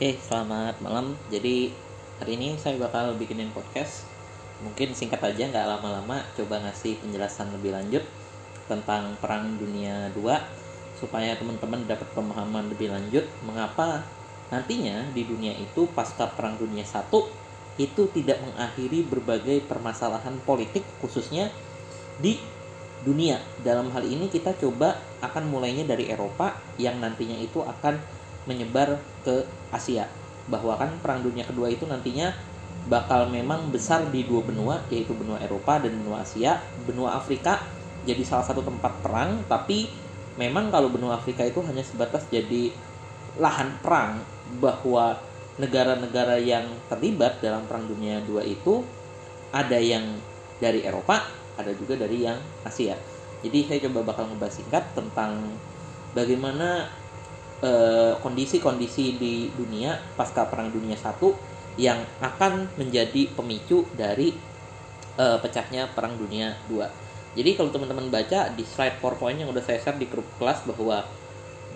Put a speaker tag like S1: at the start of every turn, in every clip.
S1: Oke, selamat malam. Jadi hari ini saya bakal bikinin podcast. Mungkin singkat aja, nggak lama-lama. Coba ngasih penjelasan lebih lanjut tentang Perang Dunia II supaya teman-teman dapat pemahaman lebih lanjut mengapa nantinya di dunia itu pasca Perang Dunia I itu tidak mengakhiri berbagai permasalahan politik khususnya di dunia. Dalam hal ini kita coba akan mulainya dari Eropa yang nantinya itu akan menyebar ke Asia. Bahwa kan perang dunia kedua itu nantinya bakal memang besar di dua benua yaitu benua Eropa dan benua Asia. Benua Afrika jadi salah satu tempat perang tapi memang kalau benua Afrika itu hanya sebatas jadi lahan perang bahwa negara-negara yang terlibat dalam perang dunia dua itu ada yang dari Eropa ada juga dari yang Asia. Jadi saya coba bakal ngebahas singkat tentang bagaimana Eh, kondisi-kondisi di dunia pasca Perang Dunia Satu yang akan menjadi pemicu dari uh, pecahnya Perang Dunia II. Jadi kalau teman-teman baca di slide PowerPoint yang udah saya share di grup kelas bahwa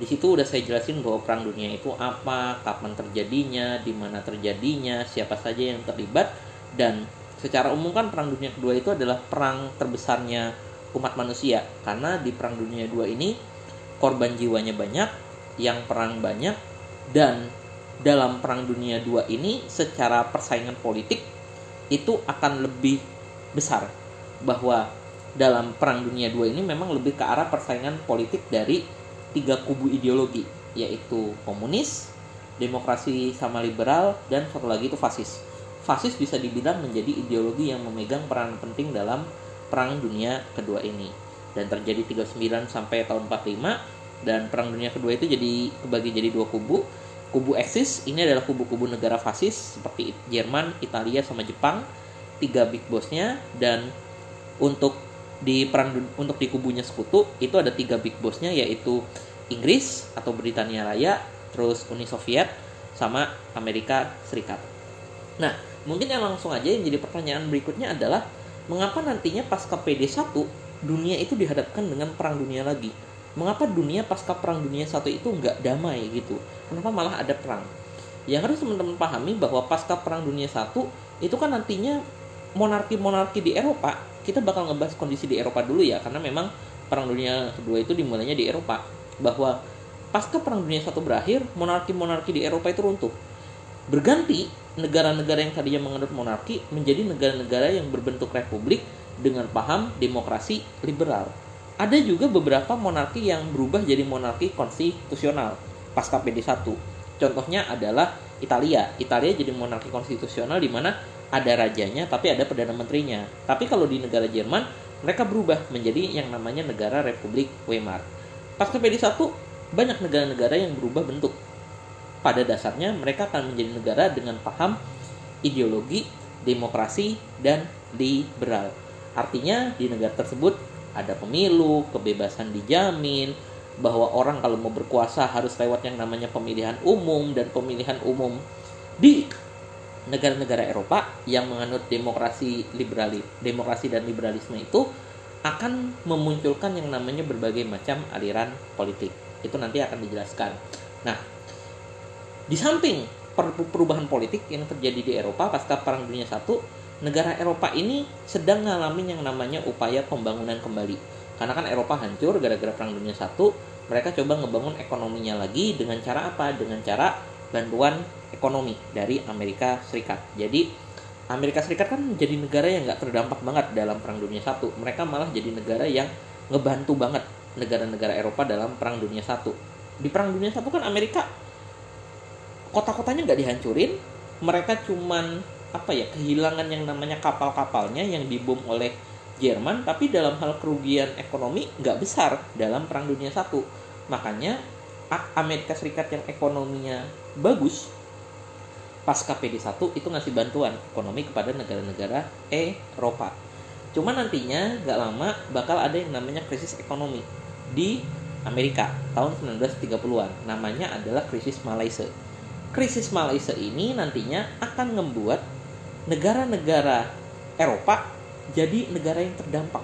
S1: di situ udah saya jelasin bahwa Perang Dunia itu apa, kapan terjadinya, di mana terjadinya, siapa saja yang terlibat dan secara umum kan Perang Dunia Kedua itu adalah perang terbesarnya umat manusia karena di Perang Dunia II ini korban jiwanya banyak, yang perang banyak dan dalam perang dunia II ini secara persaingan politik itu akan lebih besar bahwa dalam perang dunia II ini memang lebih ke arah persaingan politik dari tiga kubu ideologi yaitu komunis, demokrasi sama liberal dan satu lagi itu fasis. Fasis bisa dibilang menjadi ideologi yang memegang peran penting dalam perang dunia kedua ini dan terjadi 39 sampai tahun 45 dan perang dunia kedua itu jadi kebagi jadi dua kubu. Kubu eksis ini adalah kubu-kubu negara fasis seperti Jerman, Italia sama Jepang. Tiga big bossnya. Dan untuk di perang untuk di kubunya sekutu itu ada tiga big bossnya yaitu Inggris atau Britania Raya terus Uni Soviet sama Amerika Serikat. Nah mungkin yang langsung aja yang jadi pertanyaan berikutnya adalah mengapa nantinya pasca PD1 dunia itu dihadapkan dengan perang dunia lagi mengapa dunia pasca perang dunia satu itu nggak damai gitu? Kenapa malah ada perang? Yang harus teman-teman pahami bahwa pasca perang dunia satu itu kan nantinya monarki-monarki di Eropa kita bakal ngebahas kondisi di Eropa dulu ya karena memang perang dunia kedua itu dimulainya di Eropa bahwa pasca perang dunia satu berakhir monarki-monarki di Eropa itu runtuh. Berganti negara-negara yang tadinya menganut monarki menjadi negara-negara yang berbentuk republik dengan paham demokrasi liberal ada juga beberapa monarki yang berubah jadi monarki konstitusional pasca PD1. Contohnya adalah Italia. Italia jadi monarki konstitusional di mana ada rajanya tapi ada perdana menterinya. Tapi kalau di negara Jerman mereka berubah menjadi yang namanya negara Republik Weimar. Pasca PD1 banyak negara-negara yang berubah bentuk. Pada dasarnya mereka akan menjadi negara dengan paham ideologi, demokrasi, dan liberal. Artinya di negara tersebut ada pemilu, kebebasan dijamin, bahwa orang kalau mau berkuasa harus lewat yang namanya pemilihan umum dan pemilihan umum di negara-negara Eropa yang menganut demokrasi liberali, demokrasi dan liberalisme itu akan memunculkan yang namanya berbagai macam aliran politik. Itu nanti akan dijelaskan. Nah, di samping perubahan politik yang terjadi di Eropa pasca Perang Dunia I, negara Eropa ini sedang ngalamin yang namanya upaya pembangunan kembali. Karena kan Eropa hancur gara-gara Perang Dunia Satu, mereka coba ngebangun ekonominya lagi dengan cara apa? Dengan cara bantuan ekonomi dari Amerika Serikat. Jadi Amerika Serikat kan jadi negara yang nggak terdampak banget dalam Perang Dunia Satu. Mereka malah jadi negara yang ngebantu banget negara-negara Eropa dalam Perang Dunia Satu. Di Perang Dunia Satu kan Amerika kota-kotanya nggak dihancurin, mereka cuman apa ya kehilangan yang namanya kapal-kapalnya yang dibom oleh Jerman tapi dalam hal kerugian ekonomi nggak besar dalam perang dunia satu. Makanya Amerika Serikat yang ekonominya bagus pasca PD1 itu ngasih bantuan ekonomi kepada negara-negara Eropa. Cuma nantinya nggak lama bakal ada yang namanya krisis ekonomi di Amerika tahun 1930-an namanya adalah krisis Malaysia krisis Malaysia ini nantinya akan membuat negara-negara Eropa jadi negara yang terdampak.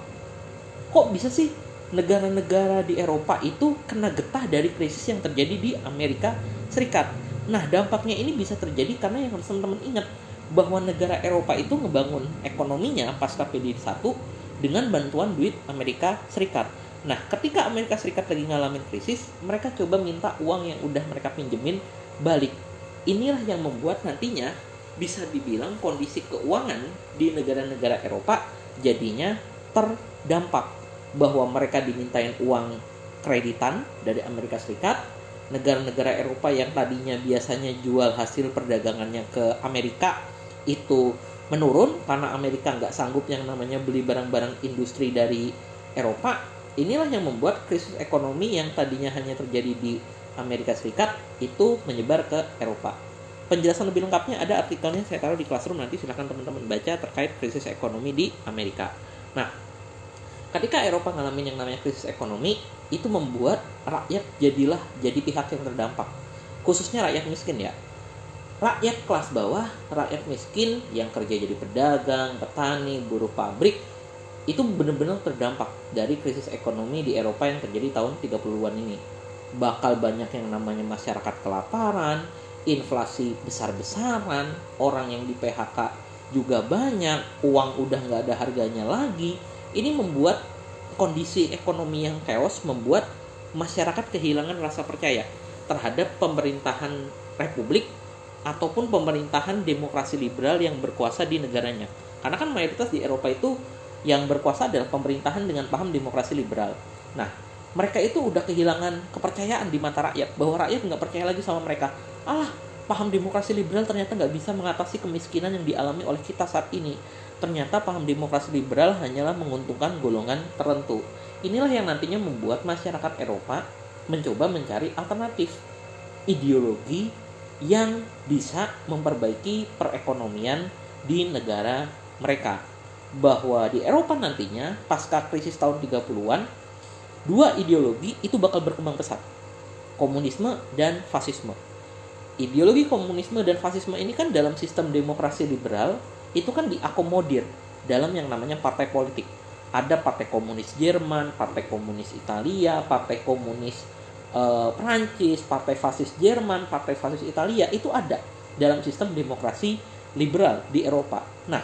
S1: Kok bisa sih negara-negara di Eropa itu kena getah dari krisis yang terjadi di Amerika Serikat? Nah, dampaknya ini bisa terjadi karena yang harus teman-teman ingat bahwa negara Eropa itu ngebangun ekonominya pasca PD1 dengan bantuan duit Amerika Serikat. Nah, ketika Amerika Serikat lagi ngalamin krisis, mereka coba minta uang yang udah mereka pinjemin balik. Inilah yang membuat nantinya bisa dibilang kondisi keuangan di negara-negara Eropa jadinya terdampak. Bahwa mereka dimintain uang kreditan dari Amerika Serikat negara-negara Eropa yang tadinya biasanya jual hasil perdagangannya ke Amerika itu menurun karena Amerika nggak sanggup yang namanya beli barang-barang industri dari Eropa. Inilah yang membuat krisis ekonomi yang tadinya hanya terjadi di Amerika Serikat itu menyebar ke Eropa penjelasan lebih lengkapnya ada artikelnya saya taruh di classroom nanti silahkan teman-teman baca terkait krisis ekonomi di Amerika. Nah ketika Eropa ngalamin yang namanya krisis ekonomi itu membuat rakyat jadilah jadi pihak yang terdampak. Khususnya rakyat miskin ya. Rakyat kelas bawah, rakyat miskin yang kerja jadi pedagang, petani, buruh pabrik itu benar-benar terdampak dari krisis ekonomi di Eropa yang terjadi tahun 30-an ini. Bakal banyak yang namanya masyarakat kelaparan, inflasi besar-besaran, orang yang di PHK juga banyak, uang udah nggak ada harganya lagi. Ini membuat kondisi ekonomi yang chaos membuat masyarakat kehilangan rasa percaya terhadap pemerintahan republik ataupun pemerintahan demokrasi liberal yang berkuasa di negaranya. Karena kan mayoritas di Eropa itu yang berkuasa adalah pemerintahan dengan paham demokrasi liberal. Nah, mereka itu udah kehilangan kepercayaan di mata rakyat bahwa rakyat nggak percaya lagi sama mereka. Allah, paham demokrasi liberal ternyata nggak bisa mengatasi kemiskinan yang dialami oleh kita saat ini. Ternyata paham demokrasi liberal hanyalah menguntungkan golongan tertentu. Inilah yang nantinya membuat masyarakat Eropa mencoba mencari alternatif ideologi yang bisa memperbaiki perekonomian di negara mereka. Bahwa di Eropa nantinya pasca krisis tahun 30-an, dua ideologi itu bakal berkembang pesat. Komunisme dan fasisme. Ideologi komunisme dan fasisme ini kan dalam sistem demokrasi liberal itu kan diakomodir dalam yang namanya partai politik. Ada partai komunis Jerman, partai komunis Italia, partai komunis uh, Prancis, partai fasis Jerman, partai fasis Italia itu ada dalam sistem demokrasi liberal di Eropa. Nah,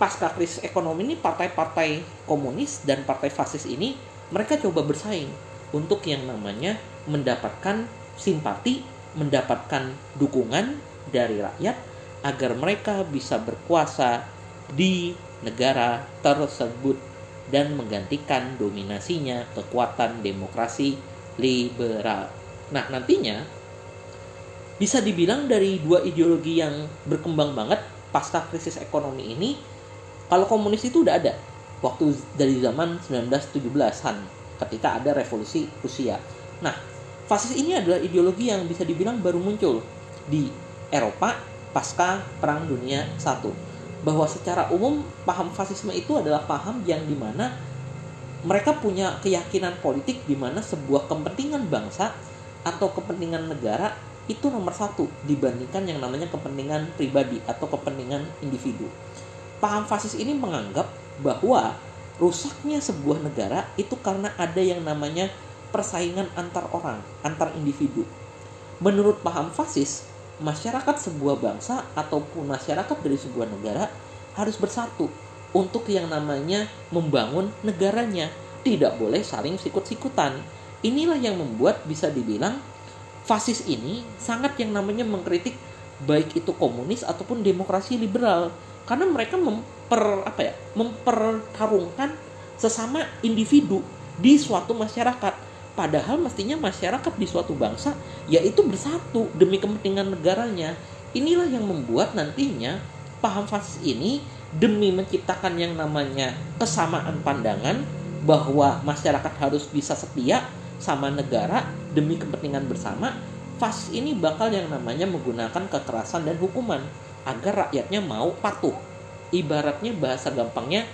S1: pasca krisis ekonomi ini partai-partai komunis dan partai fasis ini mereka coba bersaing untuk yang namanya mendapatkan simpati, mendapatkan dukungan dari rakyat agar mereka bisa berkuasa di negara tersebut dan menggantikan dominasinya kekuatan demokrasi liberal. Nah, nantinya bisa dibilang dari dua ideologi yang berkembang banget pasca krisis ekonomi ini, kalau komunis itu udah ada waktu dari zaman 1917-an ketika ada revolusi Rusia. Nah, fasis ini adalah ideologi yang bisa dibilang baru muncul di Eropa pasca Perang Dunia I. Bahwa secara umum paham fasisme itu adalah paham yang di mana mereka punya keyakinan politik di mana sebuah kepentingan bangsa atau kepentingan negara itu nomor satu dibandingkan yang namanya kepentingan pribadi atau kepentingan individu. Paham fasis ini menganggap bahwa rusaknya sebuah negara itu karena ada yang namanya persaingan antar orang, antar individu. Menurut paham fasis, masyarakat sebuah bangsa ataupun masyarakat dari sebuah negara harus bersatu untuk yang namanya membangun negaranya. Tidak boleh saling sikut-sikutan. Inilah yang membuat bisa dibilang fasis ini sangat yang namanya mengkritik baik itu komunis ataupun demokrasi liberal karena mereka memper apa ya mempertarungkan sesama individu di suatu masyarakat padahal mestinya masyarakat di suatu bangsa yaitu bersatu demi kepentingan negaranya inilah yang membuat nantinya paham fasis ini demi menciptakan yang namanya kesamaan pandangan bahwa masyarakat harus bisa setia sama negara demi kepentingan bersama, fas ini bakal yang namanya menggunakan kekerasan dan hukuman agar rakyatnya mau patuh. Ibaratnya bahasa gampangnya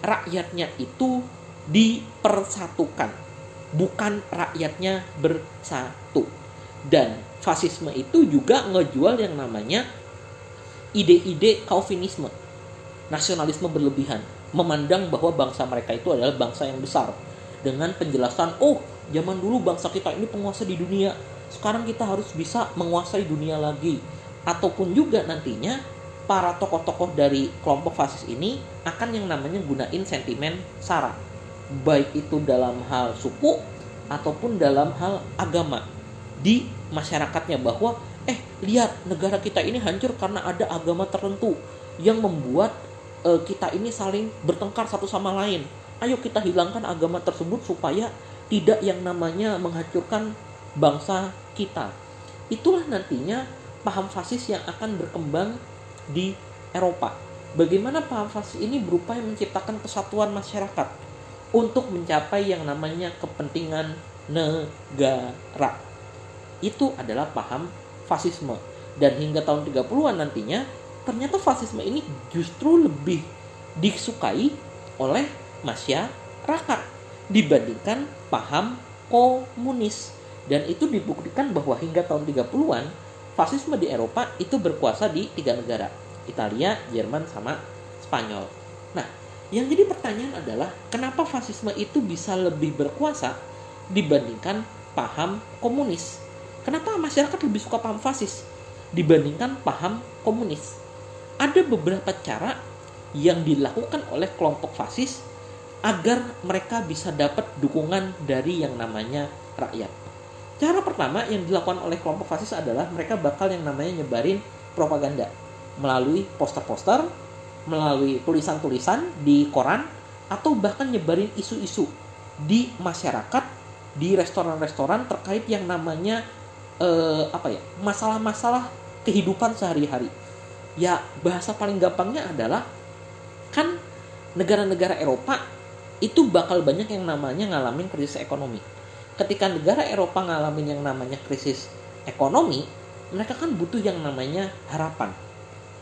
S1: rakyatnya itu dipersatukan, bukan rakyatnya bersatu. Dan fasisme itu juga ngejual yang namanya ide-ide Calvinisme nasionalisme berlebihan, memandang bahwa bangsa mereka itu adalah bangsa yang besar. Dengan penjelasan, oh zaman dulu bangsa kita ini penguasa di dunia, sekarang kita harus bisa menguasai dunia lagi ataupun juga nantinya para tokoh-tokoh dari kelompok fasis ini akan yang namanya gunain sentimen sara baik itu dalam hal suku ataupun dalam hal agama di masyarakatnya bahwa eh lihat negara kita ini hancur karena ada agama tertentu yang membuat uh, kita ini saling bertengkar satu sama lain. Ayo kita hilangkan agama tersebut supaya tidak yang namanya menghancurkan bangsa kita. Itulah nantinya paham fasis yang akan berkembang di Eropa. Bagaimana paham fasis ini berupaya menciptakan kesatuan masyarakat untuk mencapai yang namanya kepentingan negara. Itu adalah paham fasisme. Dan hingga tahun 30-an nantinya ternyata fasisme ini justru lebih disukai oleh masyarakat dibandingkan paham komunis dan itu dibuktikan bahwa hingga tahun 30-an fasisme di Eropa itu berkuasa di tiga negara Italia, Jerman, sama Spanyol. Nah, yang jadi pertanyaan adalah kenapa fasisme itu bisa lebih berkuasa dibandingkan paham komunis? Kenapa masyarakat lebih suka paham fasis dibandingkan paham komunis? ada beberapa cara yang dilakukan oleh kelompok fasis agar mereka bisa dapat dukungan dari yang namanya rakyat. Cara pertama yang dilakukan oleh kelompok fasis adalah mereka bakal yang namanya nyebarin propaganda melalui poster-poster, melalui tulisan-tulisan di koran, atau bahkan nyebarin isu-isu di masyarakat, di restoran-restoran terkait yang namanya eh, apa ya masalah-masalah kehidupan sehari-hari ya bahasa paling gampangnya adalah kan negara-negara Eropa itu bakal banyak yang namanya ngalamin krisis ekonomi. Ketika negara Eropa ngalamin yang namanya krisis ekonomi, mereka kan butuh yang namanya harapan.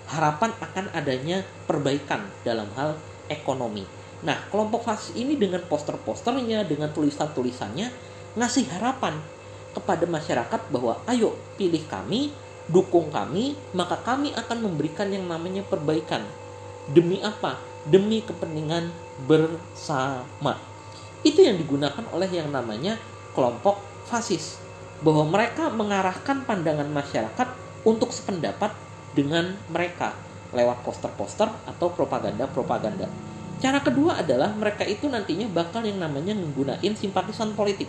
S1: Harapan akan adanya perbaikan dalam hal ekonomi. Nah, kelompok fasis ini dengan poster-posternya, dengan tulisan-tulisannya, ngasih harapan kepada masyarakat bahwa ayo pilih kami dukung kami, maka kami akan memberikan yang namanya perbaikan. Demi apa? Demi kepentingan bersama. Itu yang digunakan oleh yang namanya kelompok fasis. Bahwa mereka mengarahkan pandangan masyarakat untuk sependapat dengan mereka lewat poster-poster atau propaganda-propaganda. Cara kedua adalah mereka itu nantinya bakal yang namanya menggunakan simpatisan politik.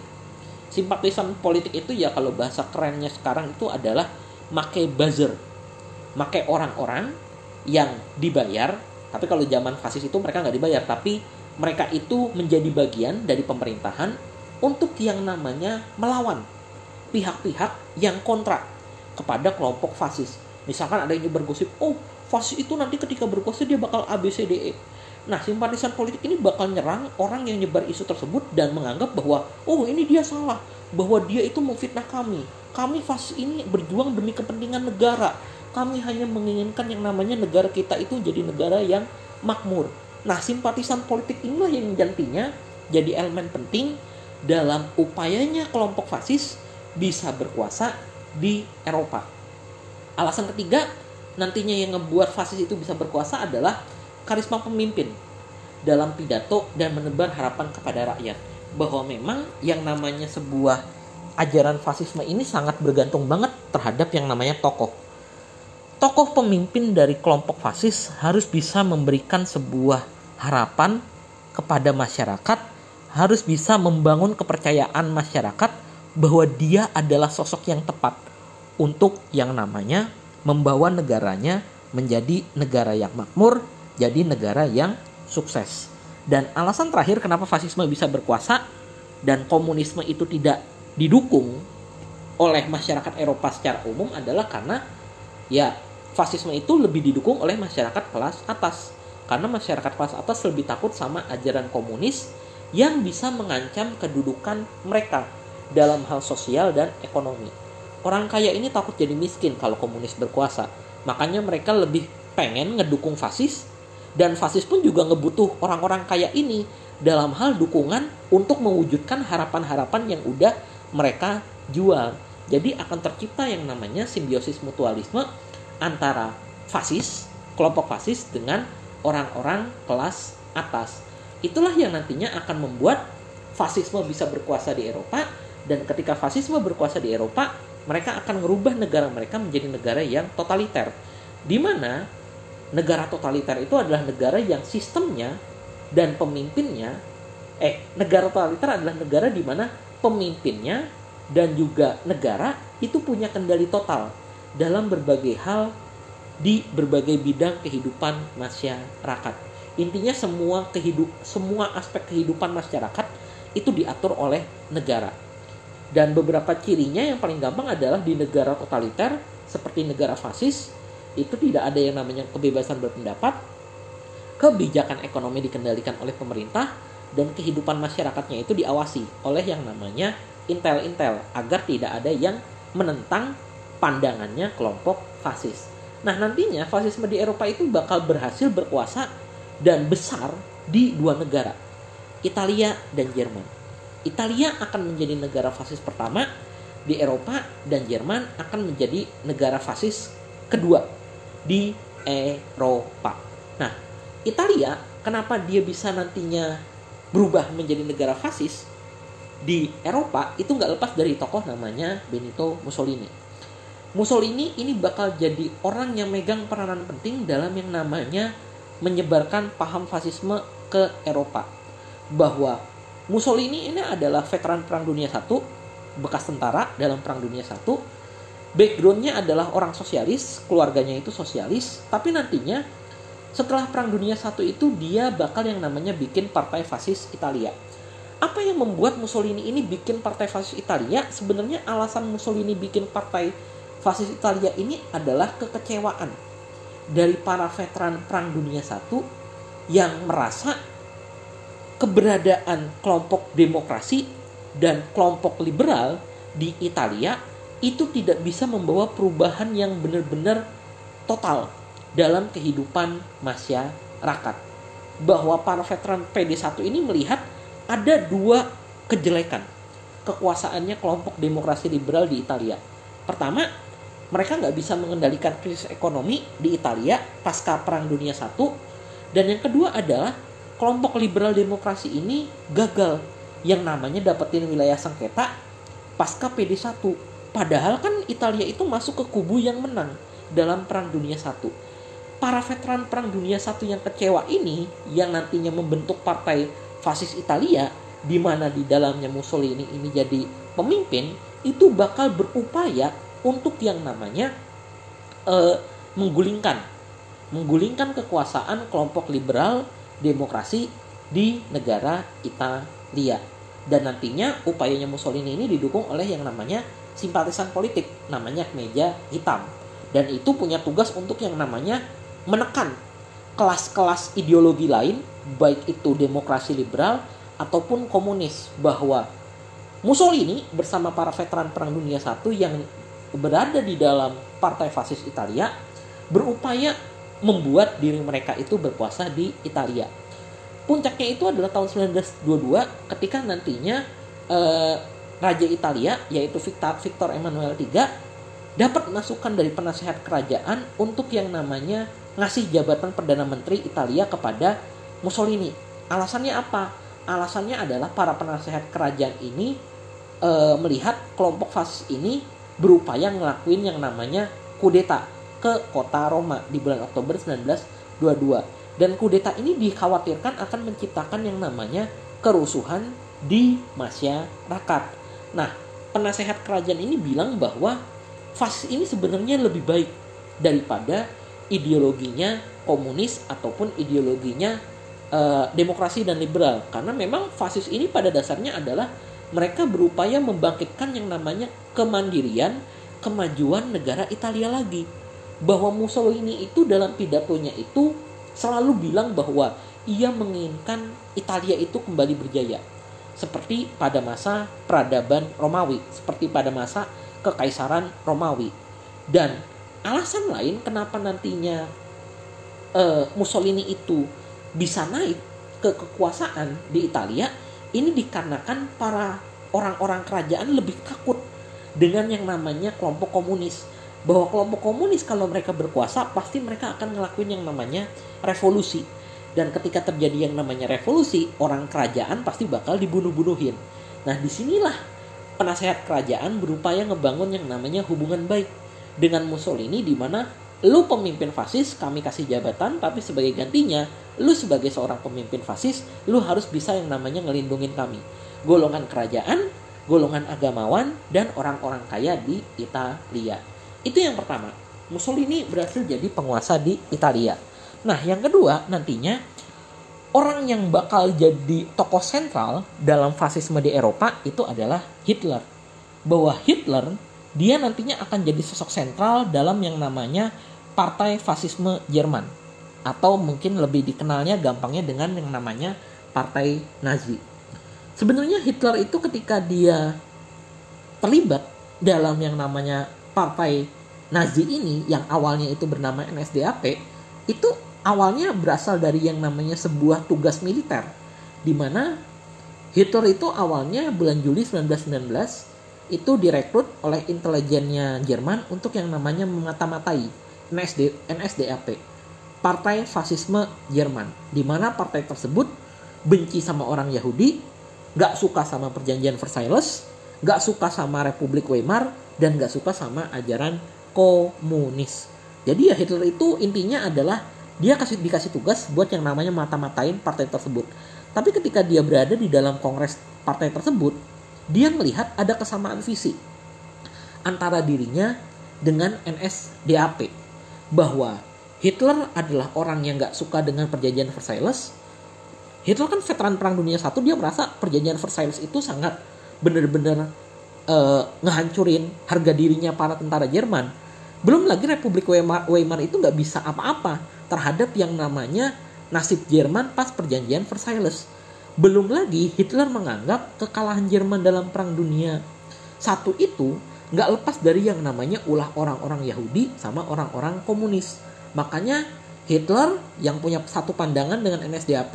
S1: Simpatisan politik itu ya kalau bahasa kerennya sekarang itu adalah make buzzer make orang-orang yang dibayar tapi kalau zaman fasis itu mereka nggak dibayar tapi mereka itu menjadi bagian dari pemerintahan untuk yang namanya melawan pihak-pihak yang kontra kepada kelompok fasis misalkan ada yang bergosip oh fasis itu nanti ketika berkuasa dia bakal ABCDE Nah, simpatisan politik ini bakal nyerang orang yang nyebar isu tersebut dan menganggap bahwa, oh ini dia salah, bahwa dia itu memfitnah kami, kami fase ini berjuang demi kepentingan negara. Kami hanya menginginkan yang namanya negara kita itu jadi negara yang makmur. Nah, simpatisan politik inilah yang nantinya jadi elemen penting dalam upayanya kelompok fasis bisa berkuasa di Eropa. Alasan ketiga, nantinya yang ngebuat fasis itu bisa berkuasa adalah karisma pemimpin dalam pidato dan menebar harapan kepada rakyat bahwa memang yang namanya sebuah ajaran fasisme ini sangat bergantung banget terhadap yang namanya tokoh. Tokoh pemimpin dari kelompok fasis harus bisa memberikan sebuah harapan kepada masyarakat, harus bisa membangun kepercayaan masyarakat bahwa dia adalah sosok yang tepat untuk yang namanya membawa negaranya menjadi negara yang makmur, jadi negara yang sukses. Dan alasan terakhir kenapa fasisme bisa berkuasa dan komunisme itu tidak didukung oleh masyarakat Eropa secara umum adalah karena ya fasisme itu lebih didukung oleh masyarakat kelas atas karena masyarakat kelas atas lebih takut sama ajaran komunis yang bisa mengancam kedudukan mereka dalam hal sosial dan ekonomi. Orang kaya ini takut jadi miskin kalau komunis berkuasa. Makanya mereka lebih pengen ngedukung fasis dan fasis pun juga ngebutuh orang-orang kaya ini dalam hal dukungan untuk mewujudkan harapan-harapan yang udah mereka jual. Jadi akan tercipta yang namanya simbiosis mutualisme antara fasis, kelompok fasis dengan orang-orang kelas atas. Itulah yang nantinya akan membuat fasisme bisa berkuasa di Eropa dan ketika fasisme berkuasa di Eropa, mereka akan merubah negara mereka menjadi negara yang totaliter. Di mana negara totaliter itu adalah negara yang sistemnya dan pemimpinnya eh negara totaliter adalah negara di mana pemimpinnya dan juga negara itu punya kendali total dalam berbagai hal di berbagai bidang kehidupan masyarakat. Intinya semua kehidup semua aspek kehidupan masyarakat itu diatur oleh negara. Dan beberapa cirinya yang paling gampang adalah di negara totaliter seperti negara fasis itu tidak ada yang namanya kebebasan berpendapat, kebijakan ekonomi dikendalikan oleh pemerintah dan kehidupan masyarakatnya itu diawasi oleh yang namanya intel-intel agar tidak ada yang menentang pandangannya kelompok fasis. Nah, nantinya fasisme di Eropa itu bakal berhasil berkuasa dan besar di dua negara, Italia dan Jerman. Italia akan menjadi negara fasis pertama di Eropa dan Jerman akan menjadi negara fasis kedua di Eropa. Nah, Italia kenapa dia bisa nantinya berubah menjadi negara fasis di Eropa itu nggak lepas dari tokoh namanya Benito Mussolini. Mussolini ini bakal jadi orang yang megang peranan penting dalam yang namanya menyebarkan paham fasisme ke Eropa. Bahwa Mussolini ini adalah veteran Perang Dunia I, bekas tentara dalam Perang Dunia I. Backgroundnya adalah orang sosialis, keluarganya itu sosialis, tapi nantinya setelah Perang Dunia I itu dia bakal yang namanya bikin partai fasis Italia. Apa yang membuat Mussolini ini bikin partai fasis Italia? Sebenarnya alasan Mussolini bikin partai fasis Italia ini adalah kekecewaan dari para veteran Perang Dunia I yang merasa keberadaan kelompok demokrasi dan kelompok liberal di Italia itu tidak bisa membawa perubahan yang benar-benar total dalam kehidupan masyarakat. Bahwa para veteran PD1 ini melihat ada dua kejelekan kekuasaannya kelompok demokrasi liberal di Italia. Pertama, mereka nggak bisa mengendalikan krisis ekonomi di Italia pasca Perang Dunia I. Dan yang kedua adalah kelompok liberal demokrasi ini gagal yang namanya dapetin wilayah sengketa pasca PD1. Padahal kan Italia itu masuk ke kubu yang menang dalam Perang Dunia I. Para veteran Perang Dunia I yang kecewa ini yang nantinya membentuk partai fasis Italia di mana di dalamnya Mussolini ini jadi pemimpin itu bakal berupaya untuk yang namanya uh, menggulingkan menggulingkan kekuasaan kelompok liberal demokrasi di negara Italia. Dan nantinya upayanya Mussolini ini didukung oleh yang namanya simpatisan politik, namanya meja hitam. Dan itu punya tugas untuk yang namanya menekan kelas-kelas ideologi lain, baik itu demokrasi liberal ataupun komunis, bahwa Mussolini bersama para veteran Perang Dunia I yang berada di dalam partai fasis Italia berupaya membuat diri mereka itu berkuasa di Italia. Puncaknya itu adalah tahun 1922 ketika nantinya eh, Raja Italia yaitu Victor, Victor Emmanuel III dapat masukan dari penasehat kerajaan untuk yang namanya ngasih jabatan Perdana Menteri Italia kepada Mussolini. Alasannya apa? Alasannya adalah para penasehat kerajaan ini e, melihat kelompok fasis ini berupaya ngelakuin yang namanya kudeta ke kota Roma di bulan Oktober 1922. Dan kudeta ini dikhawatirkan akan menciptakan yang namanya kerusuhan di masyarakat. Nah, penasehat kerajaan ini bilang bahwa fasis ini sebenarnya lebih baik daripada ideologinya komunis ataupun ideologinya uh, demokrasi dan liberal karena memang fasis ini pada dasarnya adalah mereka berupaya membangkitkan yang namanya kemandirian kemajuan negara Italia lagi bahwa Mussolini itu dalam pidatonya itu selalu bilang bahwa ia menginginkan Italia itu kembali berjaya seperti pada masa peradaban Romawi, seperti pada masa kekaisaran Romawi. Dan alasan lain kenapa nantinya uh, Mussolini itu bisa naik ke kekuasaan di Italia ini dikarenakan para orang-orang kerajaan lebih takut dengan yang namanya kelompok komunis bahwa kelompok komunis kalau mereka berkuasa pasti mereka akan ngelakuin yang namanya revolusi. Dan ketika terjadi yang namanya revolusi orang kerajaan pasti bakal dibunuh-bunuhin. Nah di sinilah
S2: penasehat kerajaan berupaya ngebangun yang namanya hubungan baik dengan Mussolini di mana lu pemimpin fasis kami kasih jabatan tapi sebagai gantinya lu sebagai seorang pemimpin fasis lu harus bisa yang namanya ngelindungin kami. Golongan kerajaan golongan agamawan dan orang-orang kaya di Italia itu yang pertama Mussolini berhasil jadi penguasa di Italia nah yang kedua nantinya orang yang bakal jadi tokoh sentral dalam fasisme di Eropa itu adalah Hitler. Bahwa Hitler dia nantinya akan jadi sosok sentral dalam yang namanya Partai Fasisme Jerman atau mungkin lebih dikenalnya gampangnya dengan yang namanya Partai Nazi. Sebenarnya Hitler itu ketika dia terlibat dalam yang namanya Partai Nazi ini yang awalnya itu bernama NSDAP itu awalnya berasal dari yang namanya sebuah tugas militer di mana Hitler itu awalnya bulan Juli 1919 itu direkrut oleh intelijennya Jerman untuk yang namanya memata-matai NSD, NSDAP Partai Fasisme Jerman di mana partai tersebut benci sama orang Yahudi gak suka sama perjanjian Versailles gak suka sama Republik Weimar dan gak suka sama ajaran komunis jadi ya Hitler itu intinya adalah dia kasih dikasih tugas buat yang namanya mata-matain partai tersebut. Tapi ketika dia berada di dalam kongres partai tersebut, dia melihat ada kesamaan visi antara dirinya dengan NSDAP bahwa Hitler adalah orang yang gak suka dengan perjanjian Versailles. Hitler kan veteran perang dunia satu dia merasa perjanjian Versailles itu sangat benar-benar uh, ngehancurin harga dirinya para tentara Jerman. Belum lagi Republik Weimar, Weimar itu nggak bisa apa-apa terhadap yang namanya nasib Jerman pas perjanjian Versailles. Belum lagi Hitler menganggap kekalahan Jerman dalam Perang Dunia satu itu nggak lepas dari yang namanya ulah orang-orang Yahudi sama orang-orang komunis. Makanya Hitler yang punya satu pandangan dengan NSDAP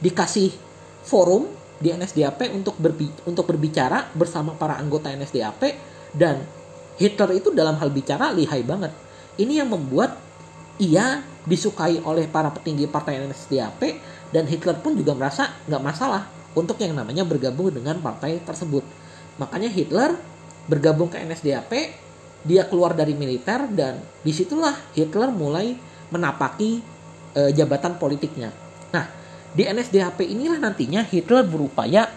S2: dikasih forum di NSDAP untuk untuk berbicara bersama para anggota NSDAP dan Hitler itu dalam hal bicara lihai banget. Ini yang membuat ia disukai oleh para petinggi partai NSDAP dan Hitler pun juga merasa nggak masalah untuk yang namanya bergabung dengan partai tersebut. Makanya Hitler bergabung ke NSDAP, dia keluar dari militer dan di situlah Hitler mulai menapaki e, jabatan politiknya. Nah, di NSDAP inilah nantinya Hitler berupaya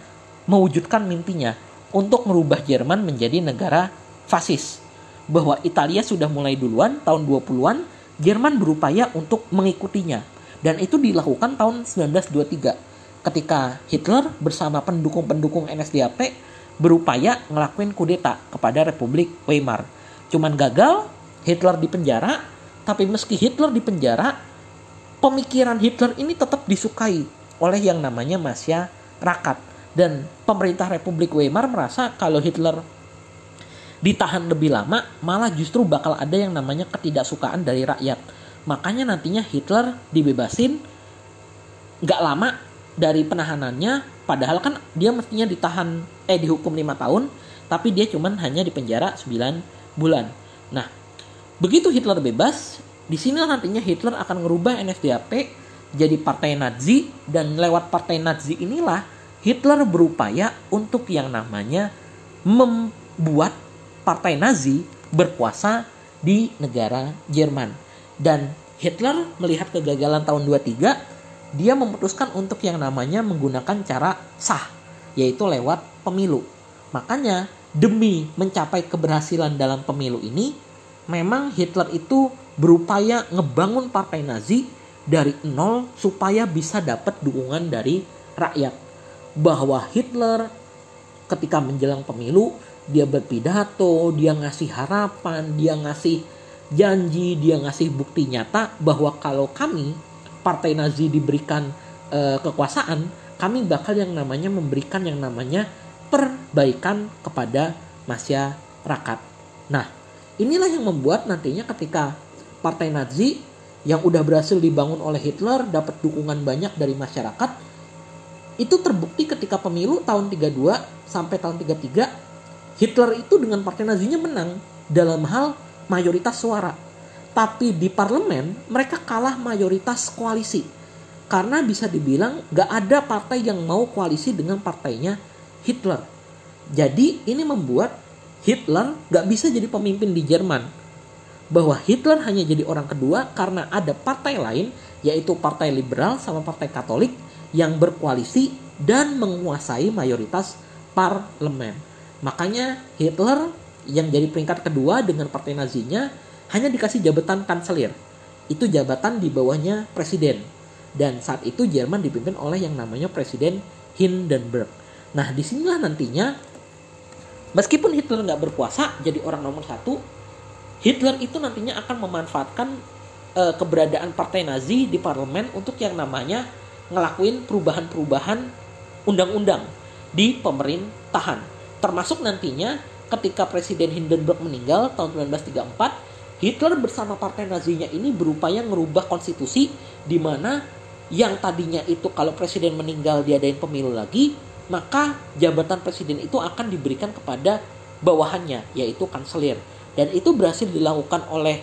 S2: mewujudkan mimpinya untuk merubah Jerman menjadi negara fasis. Bahwa Italia sudah mulai duluan tahun 20-an Jerman berupaya untuk mengikutinya dan itu dilakukan tahun 1923 ketika Hitler bersama pendukung-pendukung NSDAP berupaya ngelakuin kudeta kepada Republik Weimar. Cuman gagal, Hitler dipenjara, tapi meski Hitler dipenjara, pemikiran Hitler ini tetap disukai oleh yang namanya masyarakat dan pemerintah Republik Weimar merasa kalau Hitler ditahan lebih lama malah justru bakal ada yang namanya ketidaksukaan dari rakyat. Makanya nantinya Hitler dibebasin nggak lama dari penahanannya padahal kan dia mestinya ditahan eh dihukum lima tahun tapi dia cuman hanya di penjara 9 bulan. Nah begitu Hitler bebas di sini nantinya Hitler akan merubah NSDAP jadi partai Nazi dan lewat partai Nazi inilah Hitler berupaya untuk yang namanya membuat partai Nazi berkuasa di negara Jerman. Dan Hitler melihat kegagalan tahun 23, dia memutuskan untuk yang namanya menggunakan cara sah, yaitu lewat pemilu. Makanya demi mencapai keberhasilan dalam pemilu ini, memang Hitler itu berupaya ngebangun partai Nazi dari nol supaya bisa dapat dukungan dari rakyat. Bahwa Hitler ketika menjelang pemilu dia berpidato, dia ngasih harapan, dia ngasih janji, dia ngasih bukti nyata bahwa kalau kami partai Nazi diberikan e, kekuasaan, kami bakal yang namanya memberikan yang namanya perbaikan kepada masyarakat. Nah, inilah yang membuat nantinya ketika partai Nazi yang udah berhasil dibangun oleh Hitler dapat dukungan banyak dari masyarakat itu terbukti ketika pemilu tahun 32 sampai tahun 33 Hitler itu dengan partai Nazinya menang dalam hal mayoritas suara. Tapi di parlemen mereka kalah mayoritas koalisi. Karena bisa dibilang gak ada partai yang mau koalisi dengan partainya Hitler. Jadi ini membuat Hitler gak bisa jadi pemimpin di Jerman. Bahwa Hitler hanya jadi orang kedua karena ada partai lain yaitu partai liberal sama partai katolik yang berkoalisi dan menguasai mayoritas parlemen. Makanya Hitler yang jadi peringkat kedua dengan partai nazinya hanya dikasih jabatan kanselir. Itu jabatan di bawahnya presiden. Dan saat itu Jerman dipimpin oleh yang namanya presiden Hindenburg. Nah di sinilah nantinya Meskipun Hitler nggak berkuasa jadi orang nomor satu, Hitler itu nantinya akan memanfaatkan e, keberadaan partai Nazi di parlemen untuk yang namanya ngelakuin perubahan-perubahan undang-undang di pemerintahan. Termasuk nantinya ketika Presiden Hindenburg meninggal tahun 1934, Hitler bersama partai Nazinya ini berupaya merubah konstitusi di mana yang tadinya itu kalau presiden meninggal diadain pemilu lagi, maka jabatan presiden itu akan diberikan kepada bawahannya yaitu kanselir. Dan itu berhasil dilakukan oleh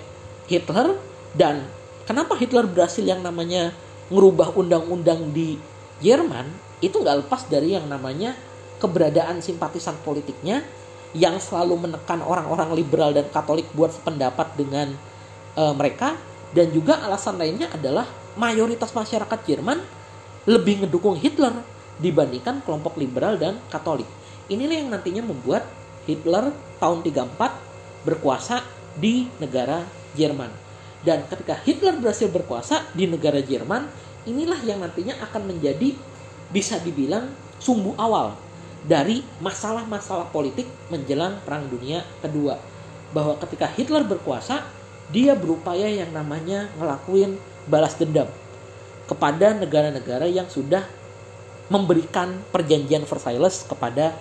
S2: Hitler. Dan kenapa Hitler berhasil yang namanya merubah undang-undang di Jerman itu nggak lepas dari yang namanya keberadaan simpatisan politiknya yang selalu menekan orang-orang liberal dan katolik buat sependapat dengan e, mereka dan juga alasan lainnya adalah mayoritas masyarakat Jerman lebih ngedukung Hitler dibandingkan kelompok liberal dan katolik. Inilah yang nantinya membuat Hitler tahun 34 berkuasa di negara Jerman. Dan ketika Hitler berhasil berkuasa di negara Jerman, inilah yang nantinya akan menjadi bisa dibilang sumbu awal dari masalah-masalah politik menjelang Perang Dunia Kedua. Bahwa ketika Hitler berkuasa, dia berupaya yang namanya ngelakuin balas dendam kepada negara-negara yang sudah memberikan perjanjian Versailles kepada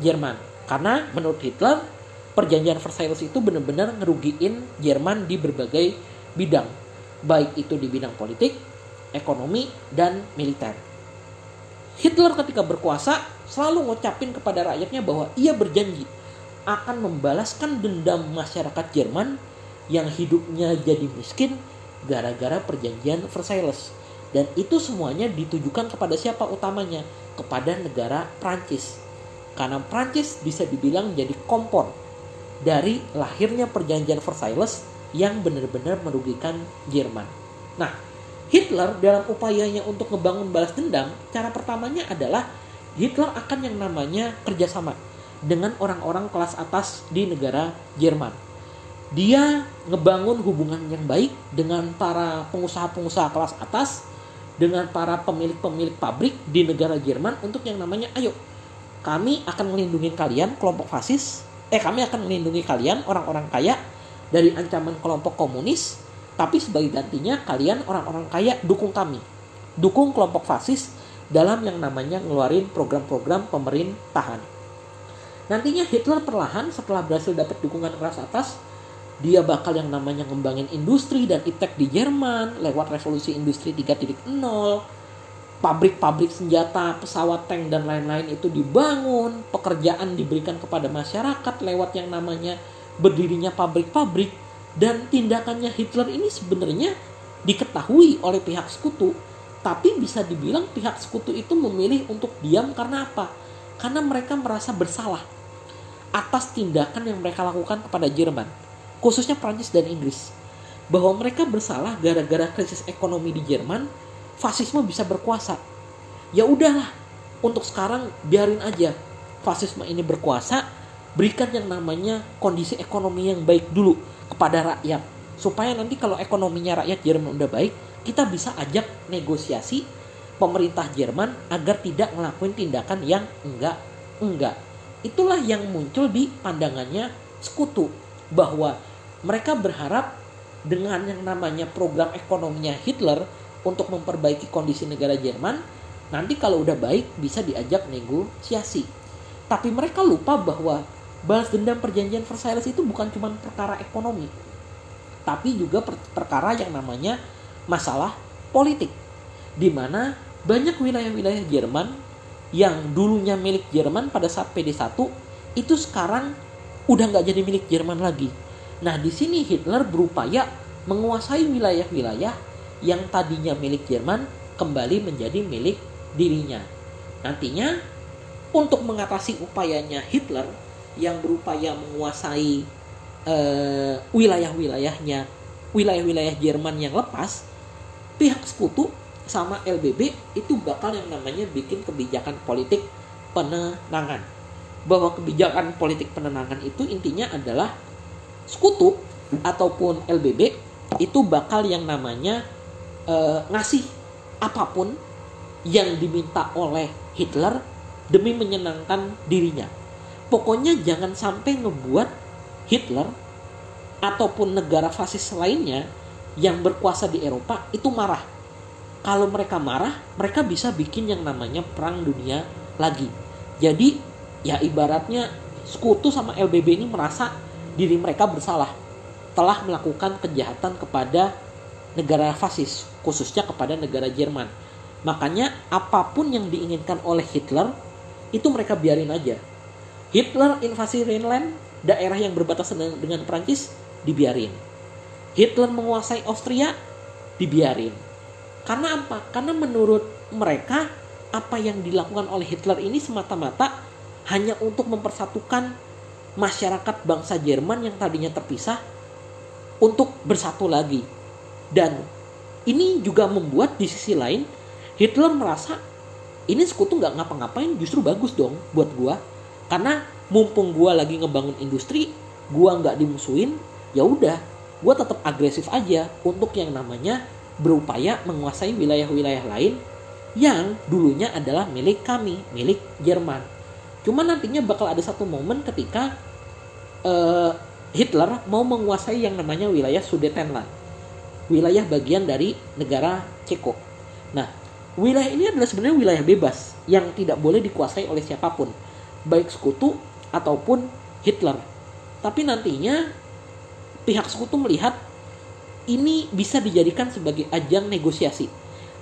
S2: Jerman. Karena menurut Hitler, perjanjian Versailles itu benar-benar ngerugiin Jerman di berbagai bidang. Baik itu di bidang politik, ekonomi, dan militer. Hitler ketika berkuasa selalu ngucapin kepada rakyatnya bahwa ia berjanji akan membalaskan dendam masyarakat Jerman yang hidupnya jadi miskin gara-gara perjanjian Versailles. Dan itu semuanya ditujukan kepada siapa utamanya? Kepada negara Prancis. Karena Prancis bisa dibilang jadi kompor dari lahirnya perjanjian Versailles yang benar-benar merugikan Jerman. Nah, Hitler dalam upayanya untuk ngebangun balas dendam, cara pertamanya adalah Hitler akan yang namanya kerjasama dengan orang-orang kelas atas di negara Jerman. Dia ngebangun hubungan yang baik dengan para pengusaha-pengusaha kelas atas dengan para pemilik-pemilik pabrik di negara Jerman untuk yang namanya ayo kami akan melindungi kalian kelompok fasis. Eh kami akan melindungi kalian orang-orang kaya dari ancaman kelompok komunis. Tapi sebagai gantinya kalian orang-orang kaya dukung kami. Dukung kelompok fasis dalam yang namanya ngeluarin program-program pemerintahan. Nantinya Hitler perlahan setelah berhasil dapat dukungan keras atas dia bakal yang namanya ngembangin industri dan iptek di Jerman lewat revolusi industri 3.0 pabrik-pabrik senjata, pesawat tank dan lain-lain itu dibangun, pekerjaan diberikan kepada masyarakat lewat yang namanya berdirinya pabrik-pabrik dan tindakannya Hitler ini sebenarnya diketahui oleh pihak sekutu, tapi bisa dibilang pihak sekutu itu memilih untuk diam karena apa? Karena mereka merasa bersalah atas tindakan yang mereka lakukan kepada Jerman khususnya Prancis dan Inggris, bahwa mereka bersalah gara-gara krisis ekonomi di Jerman, fasisme bisa berkuasa. Ya udahlah, untuk sekarang biarin aja fasisme ini berkuasa, berikan yang namanya kondisi ekonomi yang baik dulu kepada rakyat, supaya nanti kalau ekonominya rakyat Jerman udah baik, kita bisa ajak negosiasi pemerintah Jerman agar tidak ngelakuin tindakan yang enggak enggak. Itulah yang muncul di pandangannya sekutu bahwa mereka berharap dengan yang namanya program ekonominya Hitler untuk memperbaiki kondisi negara Jerman, nanti kalau udah baik bisa diajak negosiasi. Tapi mereka lupa bahwa balas dendam perjanjian Versailles itu bukan cuma perkara ekonomi, tapi juga per perkara yang namanya masalah politik. Di mana banyak wilayah-wilayah Jerman yang dulunya milik Jerman pada saat PD1 itu sekarang udah nggak jadi milik Jerman lagi Nah, di sini Hitler berupaya menguasai wilayah-wilayah yang tadinya milik Jerman kembali menjadi milik dirinya. Nantinya untuk mengatasi upayanya Hitler yang berupaya menguasai uh, wilayah-wilayahnya, wilayah-wilayah Jerman yang lepas, pihak sekutu sama LBB itu bakal yang namanya bikin kebijakan politik penenangan. Bahwa kebijakan politik penenangan itu intinya adalah sekutu ataupun LBB itu bakal yang namanya uh, ngasih apa pun yang diminta oleh Hitler demi menyenangkan dirinya. Pokoknya jangan sampai ngebuat Hitler ataupun negara fasis lainnya yang berkuasa di Eropa itu marah. Kalau mereka marah, mereka bisa bikin yang namanya perang dunia lagi. Jadi ya ibaratnya sekutu sama LBB ini merasa diri mereka bersalah telah melakukan kejahatan kepada negara fasis, khususnya kepada negara Jerman. Makanya apa pun yang diinginkan oleh Hitler itu mereka biarin aja. Hitler invasi Rhineland, daerah yang berbatasan dengan Prancis, dibiarin. Hitler menguasai Austria, dibiarin. Karena apa? Karena menurut mereka apa yang dilakukan oleh Hitler ini semata-mata hanya untuk mempersatukan masyarakat bangsa Jerman yang tadinya terpisah untuk bersatu lagi. Dan ini juga membuat di sisi lain Hitler merasa ini sekutu nggak ngapa-ngapain justru bagus dong buat gua karena mumpung gua lagi ngebangun industri gua nggak dimusuhin ya udah gua tetap agresif aja untuk yang namanya berupaya menguasai wilayah-wilayah lain yang dulunya adalah milik kami, milik Jerman. Cuma nantinya bakal ada satu momen ketika uh, Hitler mau menguasai yang namanya wilayah Sudetenland, wilayah bagian dari negara Ceko. Nah, wilayah ini adalah sebenarnya wilayah bebas yang tidak boleh dikuasai oleh siapa pun, baik sekutu ataupun Hitler. Tapi nantinya pihak sekutu melihat ini bisa dijadikan sebagai ajang negosiasi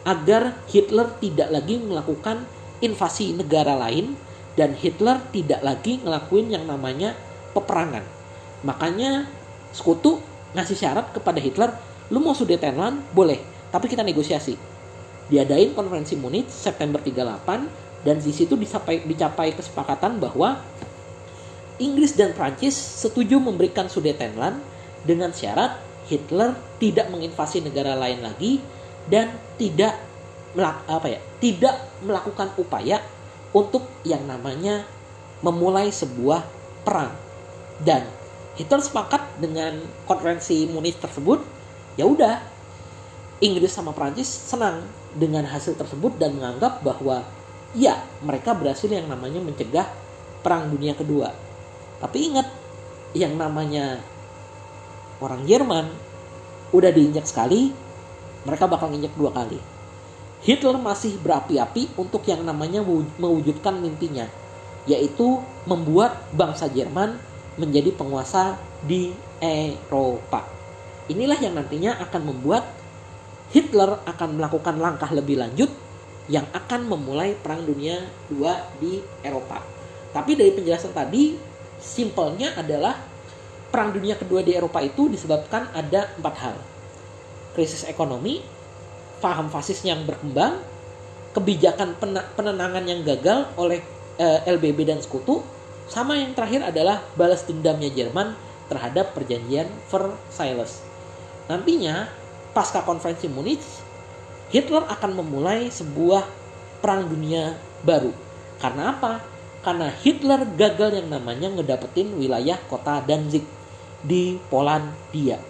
S2: agar Hitler tidak lagi melakukan invasi negara lain dan Hitler tidak lagi ngelakuin yang namanya peperangan. Makanya sekutu ngasih syarat kepada Hitler, lu mau Sudetenland boleh, tapi kita negosiasi diadain konferensi Munich September 38 dan di situ dicapai, dicapai kesepakatan bahwa Inggris dan Prancis setuju memberikan Sudetenland dengan syarat Hitler tidak menginvasi negara lain lagi dan tidak melak, apa ya tidak melakukan upaya untuk yang namanya memulai sebuah perang dan Hitler sepakat dengan konferensi Munich tersebut ya udah Inggris sama Prancis senang dengan hasil tersebut dan menganggap bahwa ya mereka berhasil yang namanya mencegah perang dunia kedua. Tapi ingat yang namanya orang Jerman udah diinjak sekali, mereka bakal nginjak dua kali. Hitler masih berapi-api untuk yang namanya mewujudkan mimpinya, yaitu membuat bangsa Jerman menjadi penguasa di Eropa. Inilah yang nantinya akan membuat Hitler akan melakukan langkah lebih lanjut yang akan memulai Perang Dunia II di Eropa. Tapi dari penjelasan tadi, simpelnya adalah Perang Dunia Kedua di Eropa itu disebabkan ada empat hal. Krisis ekonomi, paham fasis yang berkembang, kebijakan penenangan yang gagal oleh eh, LBB dan sekutu, sama yang terakhir adalah balas dendamnya Jerman terhadap perjanjian Versailles. Nantinya pasca konferensi Munich, Hitler akan memulai sebuah perang dunia baru. Karena apa? Karena Hitler gagal yang namanya ngedapetin wilayah kota Danzig di Polandia.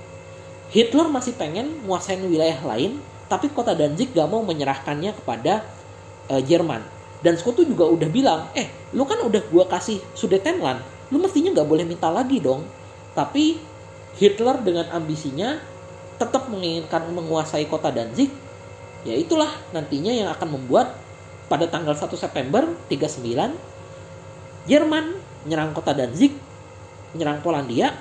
S2: Hitler masih pengen nguasain wilayah lain, tapi kota Danzig gak mau menyerahkannya kepada uh, Jerman. Dan sekutu juga udah bilang, eh lu kan udah gua kasih Sudetenland, lu mestinya gak boleh minta lagi dong. Tapi Hitler dengan ambisinya tetap menginginkan menguasai kota Danzig, ya itulah nantinya yang akan membuat pada tanggal 1 September 39 Jerman menyerang kota Danzig, menyerang Polandia,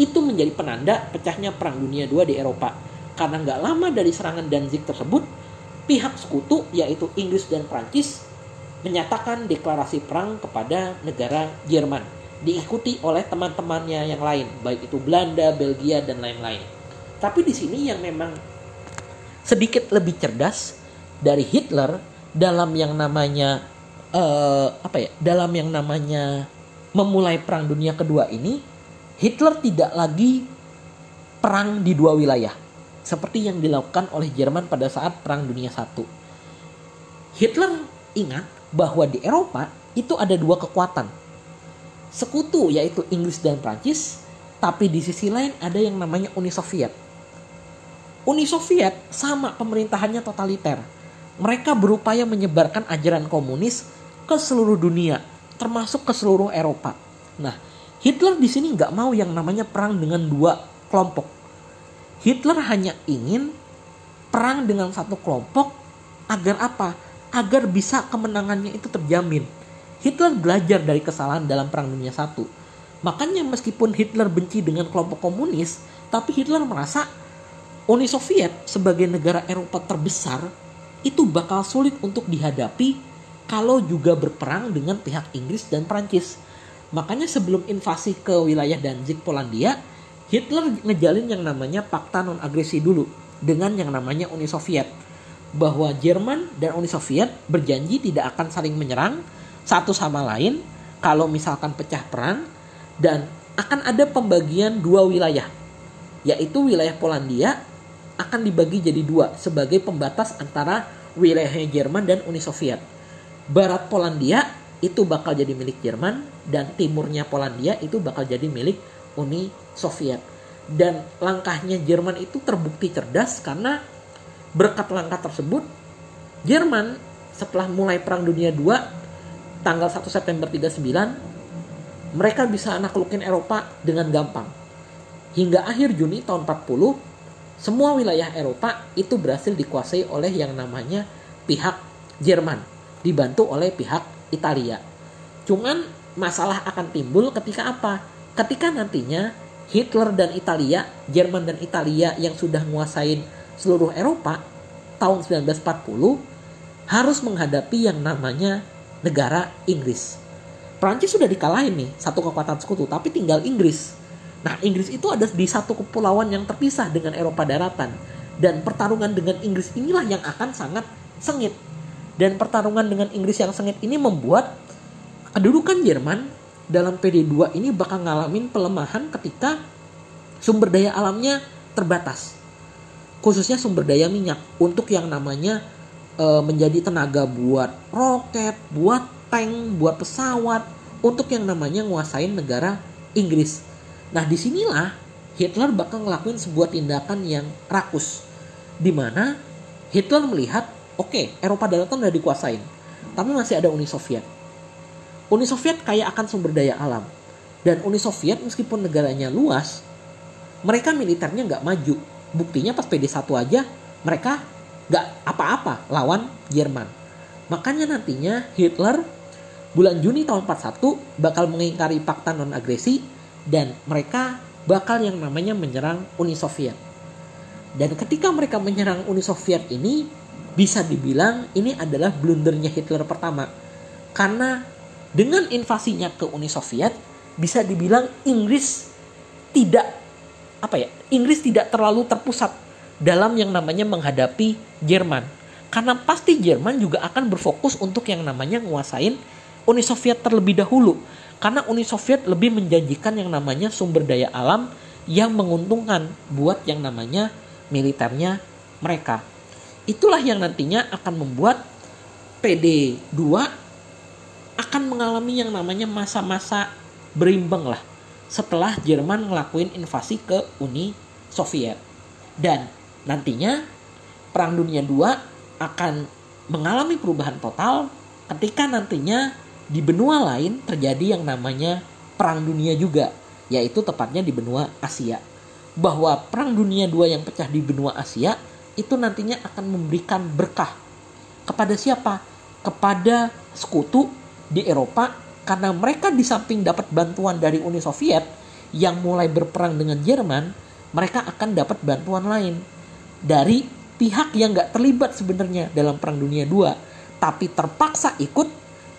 S2: itu menjadi penanda pecahnya Perang Dunia II di Eropa. Karena nggak lama dari serangan Danzig tersebut, pihak sekutu yaitu Inggris dan Prancis menyatakan deklarasi perang kepada negara Jerman, diikuti oleh teman-temannya yang lain, baik itu Belanda, Belgia, dan lain-lain. Tapi di sini yang memang sedikit lebih cerdas dari Hitler dalam yang namanya eh, apa ya dalam yang namanya memulai perang dunia kedua ini Hitler tidak lagi perang di dua wilayah seperti yang dilakukan oleh Jerman pada saat perang dunia satu. Hitler ingat bahwa di Eropa itu ada dua kekuatan. Sekutu yaitu Inggris dan Prancis, tapi di sisi lain ada yang namanya Uni Soviet. Uni Soviet sama pemerintahannya totaliter. Mereka berupaya menyebarkan ajaran komunis ke seluruh dunia, termasuk ke seluruh Eropa. Nah, Hitler di sini nggak mau yang namanya perang dengan dua kelompok. Hitler hanya ingin perang dengan satu kelompok agar apa? Agar bisa kemenangannya itu terjamin. Hitler belajar dari kesalahan dalam Perang Dunia I. Makanya meskipun Hitler benci dengan kelompok komunis, tapi Hitler merasa Uni Soviet sebagai negara Eropa terbesar itu bakal sulit untuk dihadapi kalau juga berperang dengan pihak Inggris dan Prancis. Makanya sebelum invasi ke wilayah Danzig Polandia, Hitler ngejalin yang namanya fakta non agresi dulu dengan yang namanya Uni Soviet bahwa Jerman dan Uni Soviet berjanji tidak akan saling menyerang satu sama lain kalau misalkan pecah perang dan akan ada pembagian dua wilayah yaitu wilayah Polandia akan dibagi jadi dua sebagai pembatas antara wilayahnya Jerman dan Uni Soviet. Barat Polandia itu bakal jadi milik Jerman dan timurnya Polandia itu bakal jadi milik Uni Soviet. Dan langkahnya Jerman itu terbukti cerdas karena berkat langkah tersebut Jerman setelah mulai Perang Dunia II tanggal 1 September 39 mereka bisa naklukin Eropa dengan gampang. Hingga akhir Juni tahun 40 semua wilayah Eropa itu berhasil dikuasai oleh yang namanya pihak Jerman, dibantu oleh pihak Italia. Cuman masalah akan timbul ketika apa? Ketika nantinya Hitler dan Italia, Jerman dan Italia yang sudah menguasai seluruh Eropa tahun 1940 harus menghadapi yang namanya negara Inggris. Prancis sudah dikalahin nih, satu kekuatan sekutu, tapi tinggal Inggris Nah, Inggris itu ada di satu kepulauan yang terpisah dengan Eropa daratan. Dan pertarungan dengan Inggris inilah yang akan sangat sengit. Dan pertarungan dengan Inggris yang sengit ini membuat kedudukan Jerman dalam PD2 ini bakal ngalamin pelemahan ketika sumber daya alamnya terbatas. Khususnya sumber daya minyak untuk yang namanya e, menjadi tenaga buat roket, buat tank, buat pesawat, untuk yang namanya nguasain negara Inggris. Nah di sinilah Hitler bakal ngelakuin sebuah tindakan yang rakus. Di mana Hitler melihat, oke Eropa daratan udah dikuasain. Tapi masih ada Uni Soviet. Uni Soviet kaya akan sumber daya alam. Dan Uni Soviet meskipun negaranya luas, mereka militernya nggak maju. Buktinya pas PD1 aja, mereka nggak apa-apa lawan Jerman. Makanya nantinya Hitler bulan Juni tahun 41 bakal mengingkari fakta non agresi dan mereka bakal yang namanya menyerang Uni Soviet. Dan ketika mereka menyerang Uni Soviet ini bisa dibilang ini adalah blundernya Hitler pertama. Karena dengan invasinya ke Uni Soviet bisa dibilang Inggris tidak apa ya? Inggris tidak terlalu terpusat dalam yang namanya menghadapi Jerman. Karena pasti Jerman juga akan berfokus untuk yang namanya nguasain Uni Soviet terlebih dahulu karena Uni Soviet lebih menjanjikan yang namanya sumber daya alam yang menguntungkan buat yang namanya militernya mereka. Itulah yang nantinya akan membuat PD2 akan mengalami yang namanya masa-masa berimbang lah setelah Jerman ngelakuin invasi ke Uni Soviet. Dan nantinya Perang Dunia II akan mengalami perubahan total ketika nantinya di benua lain terjadi yang namanya perang dunia juga, yaitu tepatnya di benua Asia. Bahwa perang dunia dua yang pecah di benua Asia itu nantinya akan memberikan berkah kepada siapa? Kepada sekutu di Eropa karena mereka di samping dapat bantuan dari Uni Soviet yang mulai berperang dengan Jerman, mereka akan dapat bantuan lain dari pihak yang gak terlibat sebenarnya dalam Perang Dunia II, tapi terpaksa ikut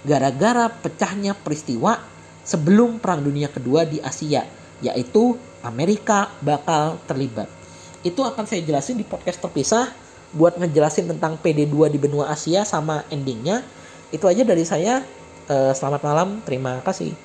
S2: gara-gara pecahnya peristiwa sebelum Perang Dunia Kedua di Asia, yaitu Amerika bakal terlibat. Itu akan saya jelasin di podcast terpisah buat ngejelasin tentang PD2 di benua Asia sama endingnya. itu aja dari saya. Eh, selamat malam, terima kasih.